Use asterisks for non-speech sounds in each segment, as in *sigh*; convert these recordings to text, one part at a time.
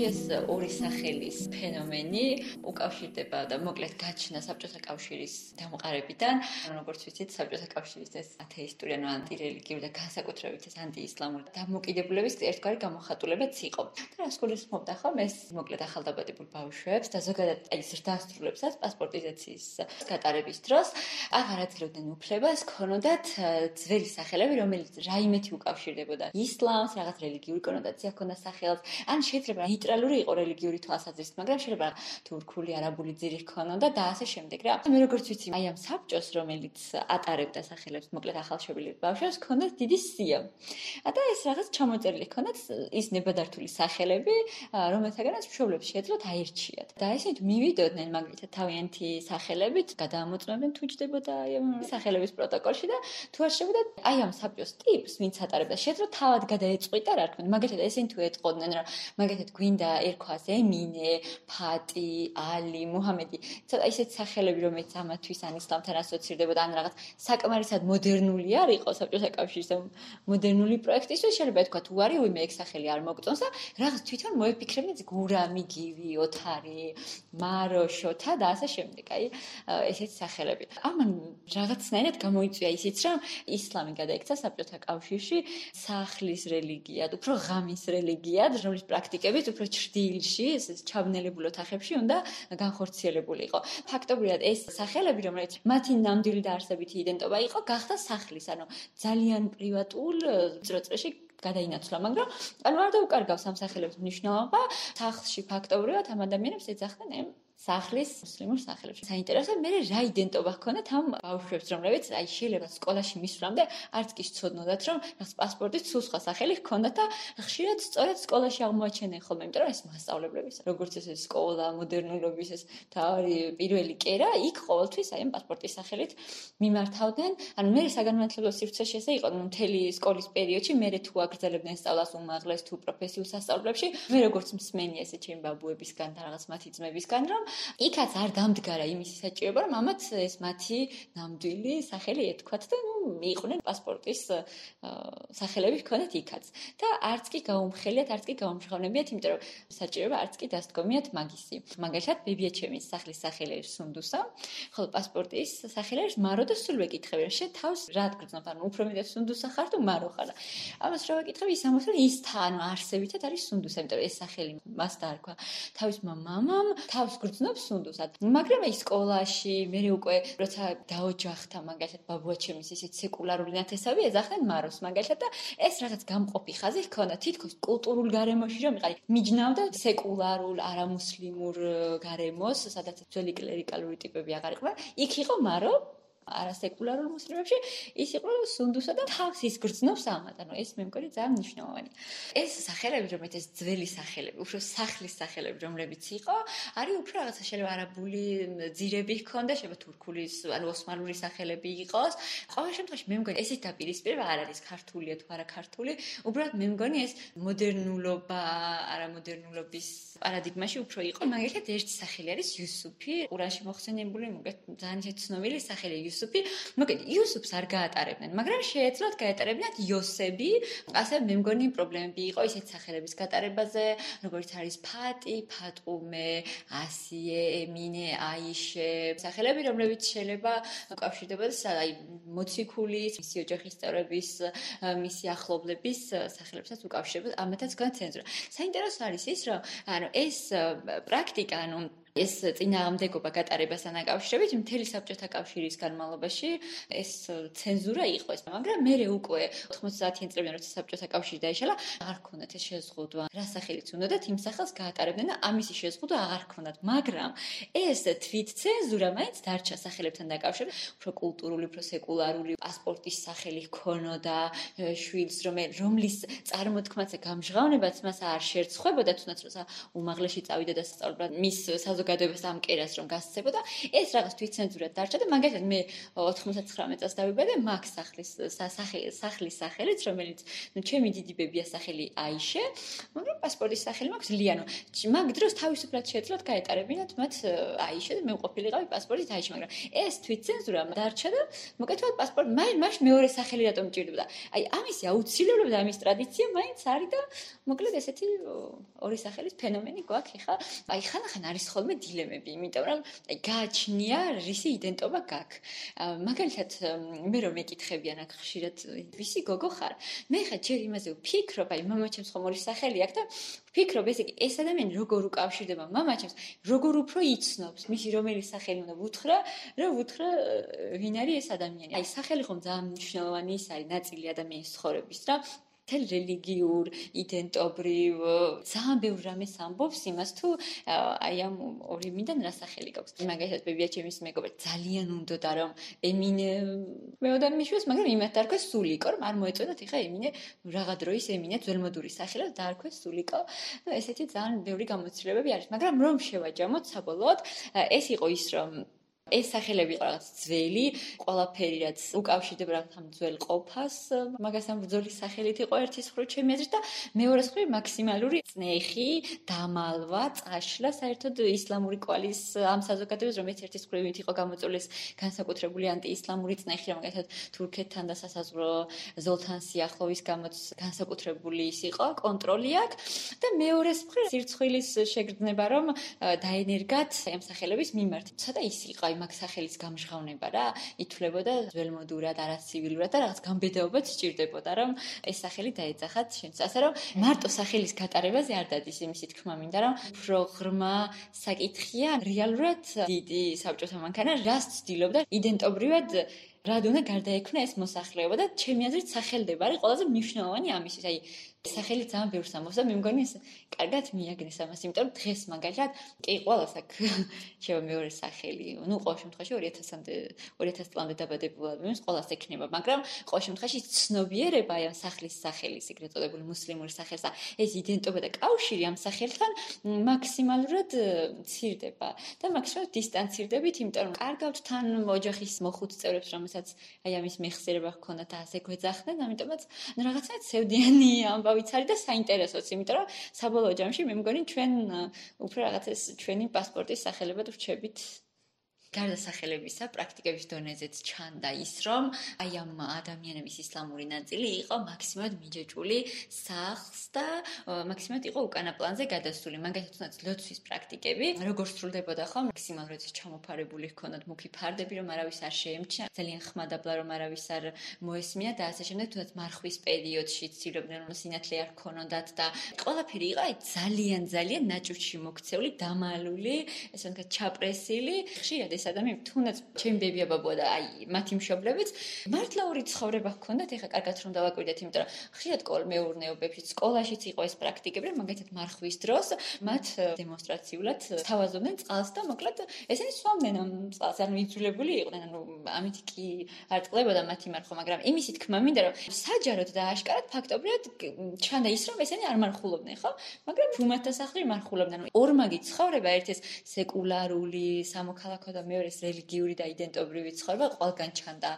შემთხვევაში ეს ორი სახელის ფენომენი უკავშირდება და მოკლედ გაჩნდა საბჭოთა კავშირის დამყარებიდან. როგორც ვიცით, საბჭოთა კავშირის ეს ათეისტური ან ანტირელიგიური და განსაკუთრებით ეს ანტიისლამური დამოკიდებულების ერთგვარი გამოხატულებაც იყო. და რას გულისხმობდა ხომ ეს მოკლედ ახალდაბადებულ ბავშვებს და ზოგადად აი ზრდასრულებსაც პასპორტიზაციის გატარების დროს აღარ აძლევდნენ უფლებას ქონოდათ ძველი სახელები, რომელიც რაიმეთი უკავშირდებოდა ისლამს, რაღაც რელიგიური კონოტაცია ჰქონდა სახელს, ან შეიძლება ნეიტრალური იყო რელიგიური თვალსაზრისით, მაგრამ შეიძლება თურქული, არაბული ძირი ჰქონოდა და ასე შემდეგ რა. მე როგორც ვიცი, აი ამ საბჭოს, რომელიც ატარებდა სახელებს, მოკლედ ახალშობილი ბავშვებს, ჰქონდა დიდი სია. და ეს რაღაც ჩამოწერილი ჰქონდათ ის ნებადართული სახელები, რომელთაგანაც მშობლებს შეეძლოთ აირჩიათ. და ესეთ მივიდოდნენ მაგალითად თავიანთი სახელებით, გადაამოწმებდნენ თუ ჯდებოდა აი ამ სახელების პროტოკოლში და თუ არ შევიდა აი ამ საბჭოს ტიპს, ვინც ატარებდა, შეეძლოთ თავად გადაეწყვიტა რა თქმა უნდა, მაგალითად ესენი თუ ეტყოდნენ რა, მაგალითად გვინდა ერქვას ემინე, ფატი, ალი, მუჰამედი, ცოტა ისეთ სახელები, რომელიც ამათვის ან ისლამთან ასოცირდებოდა, ან რაღაც საკმარისად მოდერნული არ იყო საბჭოთა კავშირის მოდერნული პროექტისთვის, შეიძლება თქვა თუ არის უიმე ეგ სახელი არ მოგწონს და რაღაც თვითონ მოეფიქრებინეთ გურამი, გივი, ოთარი, მაროშოთა და ასე შემდეგ. აი ესეთი სახელები. ამან რაღაცნაირად გამოიწვია ისიც, რომ ისლამი გადაიქცა საბჭოთა კავშირში სახლის რელიგიად, უფრო ღამის რელიგიად, რომლის პრაქტიკებით უფრო ჭრდილში, ეს ჩაბნელებულ ოთახებში უნდა განხორციელებული იყო. ფაქტობრივად ეს სახელები, რომელიც მათი ნამდვილი დაარსებითი იდენტობა იყო, გახდა სახლის, ანუ ძალიან პრივატულ წრეწრეში გადაინაცვლა, მაგრამ ანუ არ დაუკარგავს ამ სახელებს მნიშვნელობა, სახლში ფაქტობრივად ამ ადამიანებს ეძახდნენ სახლის მუსლიმურ სახლებში. საინტერესო მე რა იდენტობა ჰქონდათ ამ ბავშვებს, რომლებიც აი შეიძლება სკოლაში მისვლამდე არც კი შეცოდნოდათ, რომ რაღაც პასპორტის სულ სხვა სახელი ჰქონდათ და ხშირად სწორედ სკოლაში აღმოაჩენენ ხოლმე, იმიტომ რომ ეს მასშტაბლებლებიც, როგორც ეს სკოლა, მოდერნულობის ეს თავი პირველი კერა, იქ ყოველთვის აი ამ პასპორტის სახელით მიმართავდნენ. ანუ მე საგანმანათლებლო სივრცეში ესე იყო, ნუ მთელი სკოლის პერიოდში მე თუ აგრძელებდნენ სწავლას უმაღლეს თუ პროფესიულ სასწავლებლებში, მე როგორც მსმენი ესე ჩემი ბაბუებისგან და რაღაც მათი ძმებისგან, რომ იქაც არ დამდგარა იმის საჭიროება, რომ ამათ ეს მათი ნამდვილი სახელი ეთქვათ და მიიყვნენ პასპორტის სახელები ჰქონდათ იქაც. და არც კი გაუმხელიათ, არც კი გაუმშღავნებიათ, იმიტომ რომ საჭიროება არც კი დასდგომიათ მაგისი. მაგალითად, ბებიაჩემის სახლის სახელი სუნდუსა, ხოლო პასპორტის სახელი მარო და სულ ვეკითხები, რომ შენ თავს რა გრძნობ, ანუ უფრო მეტად სუნდუსა ხარ თუ მარო ხარ? ამას რა ვეკითხები, ის ამას რომ ის თან არსებითად არის სუნდუსა, იმიტომ რომ ეს სახელი მას დაარქვა თავის მამამ, თავს გრძნ გრძნობს სუნდუსად. მაგრამ აი სკოლაში მე უკვე როცა დაოჯახთა მაგალითად ბაბუაჩემის ისეთ სეკულარული ნათესავი ეძახდნენ მაროს მაგალითად და ეს რაღაც გამყოფი ხაზი ჰქონდა. თითქოს კულტურულ გარემოში რომ იყარი. მიჯნავდა სეკულარულ არამუსლიმურ გარემოს სადაც ძველი კლერიკალური ტიპები აღარ იყვნენ. იქ იყო მარო არასეკულარულ მუსლიმებში ის იყო სუნდუსა და თავს ის გრძნობს ამათ ანუ ეს მე მგონი ძალიან მნიშვნელოვანი. ეს სახელები რომელიც ეს ძველი სახელები უფრო სახლის სახელები რომლებიც იყო არის უფრო რაღაცა შეიძლება არაბული ძირები ჰქონდა შეიძლება თურქული ანუ ოსმალური სახელები იყოს. ყოველ შემთხვევაში მე მგონი ესეთ დაპირისპირება არ არის ქართულია თუ არა ქართული უბრალოდ მე მგონი ეს მოდერნულობა არამოდერნულობის პარადიგმაში უფრო იყო. მაგალითად ერთი სახელი არის იუსუფი ყურანში მოხსენებული მოგეთ ძალიან ცნობილი სახელი იუსუფი მოკლედ იუსუფს არ გაატარებდნენ, მაგრამ შეეძლოთ გაეტარებინათ იოსები. ასე მე მგონი პრობლემები იყო ისეთ სახელების გატარებაზე, როგორც არის ფატი, ფატუმე, ასიე, ემინე, აიშე, სახელები, რომლებიც შეიძლება უკავშირდებოდეს აი მოციქულის, მისი ოჯახის წევრების, მისი ახლობლების სახელებსაც უკავშირდებოდა, ამათაც გან ცენზურა. საინტერესო არის ის, რომ ანუ ეს პრაქტიკა, ანუ ეს წინააღმდეგობა გატარებასთან დაკავშირებით მთელი საბჭოთა კავშირის განმავლობაში ეს ცენზურა იყო ეს. მაგრამ მე უკვე 90-იან წლებიდან როცა საბჭოთა კავშირი დაიშალა აღარ ქონდათ ეს შეზღუდვა. რა სახელიც უნდათ იმ სახელს გაატარებდნენ და ამისი შეზღუდვა აღარ ქონდათ მაგრამ ეს თვით ცენზურა მაინც დარჩა სახელებთან დაკავშირებით. უფრო კულტურული უფრო სეკულარული პასპორტის სახელი ქონოდა შვილს რომლის წარმოთქმაც გამჟღავნებაც მას არ შეერცხვებოდა თუნდაც როცა უმაღლეში წავიდა და სწავლა მის საზოგადოებას ამ კერას რომ გასცებოდა, ეს რაღაც თვითცენზურად დარჩა და მაგალითად მე 99 წელს დავიბადე მაგ სახლის სახლის სახელით, რომელიც ნუ ჩემი დიდი ბებია სახელი აიშე, მაგრამ პასპორტის სახელი მაქვს ლიანო. მაგ დროს თავისუფლად შეეძლოთ გაეტარებინათ მათ აიშე და მე ყოფილიყავი პასპორტით აიშე, მაგრამ ეს თვითცენზურა დარჩა და მოკეთებად პასპორტი მაინც მაშ მეორე სახელი რატომ ჭირდება? აი ამისი აუცილებლობა და ამის ტრადიცია მაინც არის და მოკლედ ესეთი ორი სახელის ფენომენი გვაქვს ხა? აი ხანახან არის ხოლმე დილემები, იმიტომ რომ გააჩნია რისი იდენტობა გაქვს. მაგალითად მე რომ მეკითხებიან აქ ხშირად ვისი გოგო ხარ? მე ხა ჯერ იმაზე ვფიქრობ, აი მამაჩემს ხომ ორი სახელი აქვს და ვფიქრობ ესე იგი ეს ადამიანი როგორ უკავშირდება მამაჩემს, როგორ უფრო იცნობს მისი რომელი სახელი უნდა ვუთხრა, რომ ვუთხრა ვინ არის ეს ადამიანი. აი სახელი ხომ ძალიან მნიშვნელოვანი ის არის ნაწილი ადამიანის ცხოვრების რა. თელ რელიგიურ, იდენტობრივ, ძალიან ბევრ რამეს ამბობს იმას თუ აი ამ ორი მინდან რა სახელი გაქვს. მაგალითად, ბებია ჩემის მეგობარი ძალიან უნდოდა რომ ემინე მეოდა მიშვეს, მაგრამ იმათ დარქვეს სულიკო, რომ არ მოეწონათ ეხა ემინე რაღა დროის ემინე ძველმოდური სახელი და დარქვეს სულიკო. ნუ ესეთი ძალიან ბევრი გამოცდილებები არის, მაგრამ რომ შევაჯამოთ საბოლოოდ, ეს იყო ის რომ ეს სახელები იყო რაღაც ძველი, ყველაფერი რაც უკავშირდება რაღაც ამ ძველ ყოფას, მაგასთან ბრძოლის სახელით იყო ერთის ხრო ჩემი აზრით და მეორე ხრო მაქსიმალური წნეხი, დამალვა, წაშლა საერთოდ ისლამური კვალის ამ საზოგადოებას რომ ერთის ხრო ვით იყო გამოწვლის განსაკუთრებული ანტიისლამური წნეხი, მაგალითად თურქეთთან და სასაზღვრო ზოლთან სიახლოვის გამოც განსაკუთრებული ის იყო კონტროლი აქვს და მეორე ხრო სირცხვილის შეგრძნება რომ დაენერგათ ამ სახელების მიმართ. ცოტა ის იყო აი მაგ სახელის გამჟღავნება რა ითვლებოდა ძველმოდურად არაცივილურად და რაღაც გამბედაობაც სჭირდებოდა რომ ეს სახელი დაეძახათ შენს. ასე რომ მარტო სახელის გატარებაზე არ დადის იმისი თქმა მინდა რომ უფრო ღრმა საკითხია. რეალურად დიდი საბჭოთა მანქანა რას ცდილობდა? იდენტობრივად რად უნდა გარდაექმნა ეს მოსახლეობა და ჩემი აზრით სახელდება არის ყველაზე მნიშვნელოვანი ამისთვის აი სახელი ძალიან ბევრს ამბობს და მე მგონი ეს კარგად მიაგნეს ამას, იმიტომ რომ დღეს მაგალითად კი ყოველას აქ *laughs* შევა მეორე სახელი. ნუ ყოველ შემთხვევაში 2000-მდე 2000 წლამდე დაბადებულა მე ყოველას ექნება, მაგრამ ყოველ შემთხვევაში ცნობიერება აი ამ სახლის სახელის ეგრეთ წოდებული მუსლიმური სახელსა, ეს იდენტობა და კავშირი ამ სახელთან მაქსიმალურად ცირდება და მაქსიმალურად დისტანცირდებით, იმიტომ რომ კარგავთ თან ოჯახის მოხუც წევრებს, რომელსაც აი ამის მეხსიერება ჰქონდათ და ასე გვეძახდნენ, ამიტომაც რაღაცა ცევდიანი ამ ამბავიც არის და საინტერესოც, იმიტომ რომ საბოლოო ჯამში მე მგონი ჩვენ უფრო რაღაც ეს ჩვენი პასპორტის სახელებად ვრჩებით გარდასახელებისა პრაქტიკების დონეზეც ჩანდა ის, რომ აი ამ ადამიანების ისლამური ნაწილი იყო მაქსიმალურად მიჯეჭული სახლს და მაქსიმალურად იყო უკანა პლანზე გადასული. მაგალითად, თუნდაც ლოცვის პრაქტიკები, როგორ სრულდებოდა ხო, მაქსიმალურად ჩამოფარებული ჰქონდათ მუქი ფარდები, რომ არავის არ შეემჩნია, ძალიან ხმადაბლა რომ არავის არ მოესმია და ასე შემდეგ, თუნდაც მარხვის პერიოდში ცდილობდნენ რომ სინათლე არ ქონოდათ და ყველაფერი იყო აი ძალიან ძალიან ნაჭუჭი მოქცეული, დამალული, ესე ვთქვათ, ჩაპრესილი. ხშირად ეს ადამიანი თუნდაც ჩემი ბებია ბაბუა და აი მათი მშობლებიც მართლა ორი ცხოვრება ჰქონდათ ეხა კარგად რომ დავაკვირდეთ იმიტომ რომ ხიად კოლ მეურნეობებში სკოლაშიც იყო ეს პრაქტიკები მაგალითად მარხვის დროს მათ დემონსტრაციულად თავაზობდნენ წყალს და მოკლედ ესენი სვამდნენ ამ წყალს ანუ იძულებული იყვნენ ანუ ამით კი არ წყლებოდა მათი მარხვა მაგრამ იმისი თქმა მინდა რომ საჯაროდ და აშკარად ფაქტობრივად ჩანდა ის რომ ესენი არ მარხულობდნენ ხო? მაგრამ უმათთა სახლი მარხულობდნენ. ორმაგი ცხოვრება ერთ ეს სეკულარული სამოქალაქო და მეორე რელიგიური და იდენტობრივი ცხოვრება ყველგან ჩანდა.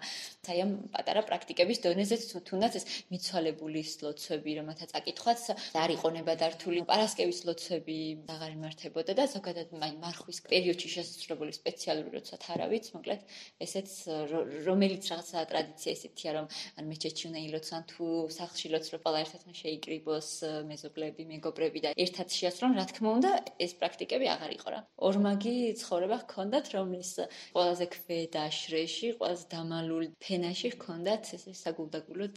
აი ამ პატარა პრაქტიკების დონეზე თუნდაც ეს მიცვალებული ლოცვები, რომ მათაც აკითხვაც არ იყო ნებადართული. პარასკევის ლოცვები აღარ იმართებოდა და ზოგადად აი მარხვის პერიოდში შესაძლებელი სპეციალური როცა თარავით, მოკლედ ესეც რომელიც რაღაცა ტრადიცია ესეთია, რომ ან მეჩეთში უნდა ილოცან თუ სახლში ლოცვა ყველა ერთად შეიკრიბოს მეზობლები, მეგობრები და ერთად შეასრულონ, რა თქმა უნდა, ეს პრაქტიკები აღარ იყო რა. ორმაგი ცხოვრება ჰქონდათ, რომლის ყველაზე ქვედა შრეში, ყველაზე დამალულ ფენაში ჰქონდათ ეს საგულდაგულოდ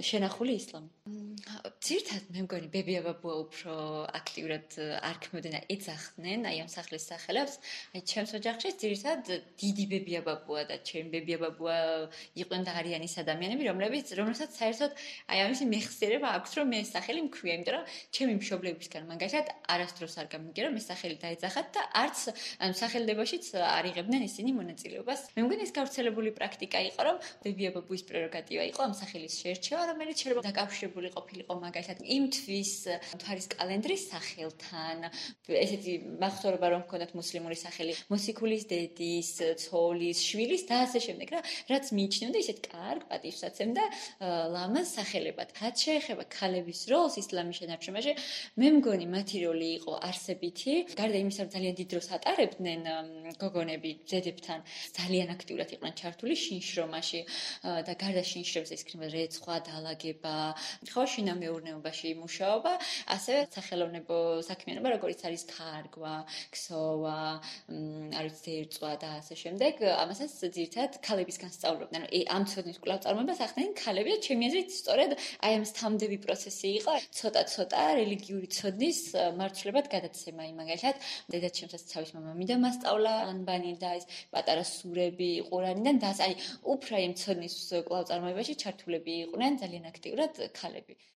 შენახული ისლამი. ცირთად მე მგონი ბებია ბაბუა უფრო აქტიურად არ ქმნიდნენ და ეძახდნენ აი ამ სახლის სახელებს. აი ჩემს ოჯახში ცირთად დიდი ბებია ბაბუა და ჩემი ბებია ბაბუა იყვნენ და არიან ის ადამიანები, რომლებიც რომელსაც საერთოდ აი ამისი მეხსიერება აქვს, რომ მე სახელი მქვია, იმიტომ რომ ჩემი მშობლებისგან მაგალითად არასდროს არ გამიგერო მე სახელი დაეძახათ და არც ანუ სახელდებაშიც არიღებდნენ ისინი მონაწილეობას. მე მგონი ეს გავრცელებული პრაქტიკა იყო, რომ ბებია ბაბუის პრეროგატივა იყო ამ სახელის შერჩევა, რომელიც შეიძლება დაკავშირებული ყოფილიყო მაგ მაგალითად იმ თვის თვარის კალენდრის სახელთან. ესეთი მახსოვრობა რომ მქონდათ მუსლიმური სახელი მოსიქულის დედის ცოლის შვილის და ასე შემდეგ რა რაც მიიჩნეოდა ისეთ კარგ პატივსაცემ და ლამას სახელებად. რაც შეეხება ქალების როლს ისლამის შენარჩუნებაში მე მგონი მათი როლი იყო არსებითი. გარდა იმისა რომ ძალიან დიდ დროს ატარებდნენ გოგონები ძედებთან ძალიან აქტიურად იყვნენ ჩართული შინშრომაში. და გარდა შინშრომის ის ქრება რეცხვა დალაგება ხო შინამეურნეობაში მუშაობა ასევე სახელოვნებო საქმიანობა როგორც არის თარგვა ქსოვა არის ძერწვა და ასე შემდეგ ამასაც ძირთად ქალებისგან სწავლობდნენ ამ ცოდნის კვლავ წარმოებას ახდენენ ქალები და ჩემი აზრით სწორედ აი ამ სტამდები პროცესი იყო ცოტა ცოტა რელიგიური ცოდნის მარცვლებად გადაცემა იმ მაგალითად დედაჩემსაც თავის მამა მინდა მასწავლა ანბანი და ეს პატარა სურები ყურანიდან და აი უფრა იმ ცოდნის კვლავ წარმოებაში ჩართულები იყვნენ ძალიან აქტიურად ქალები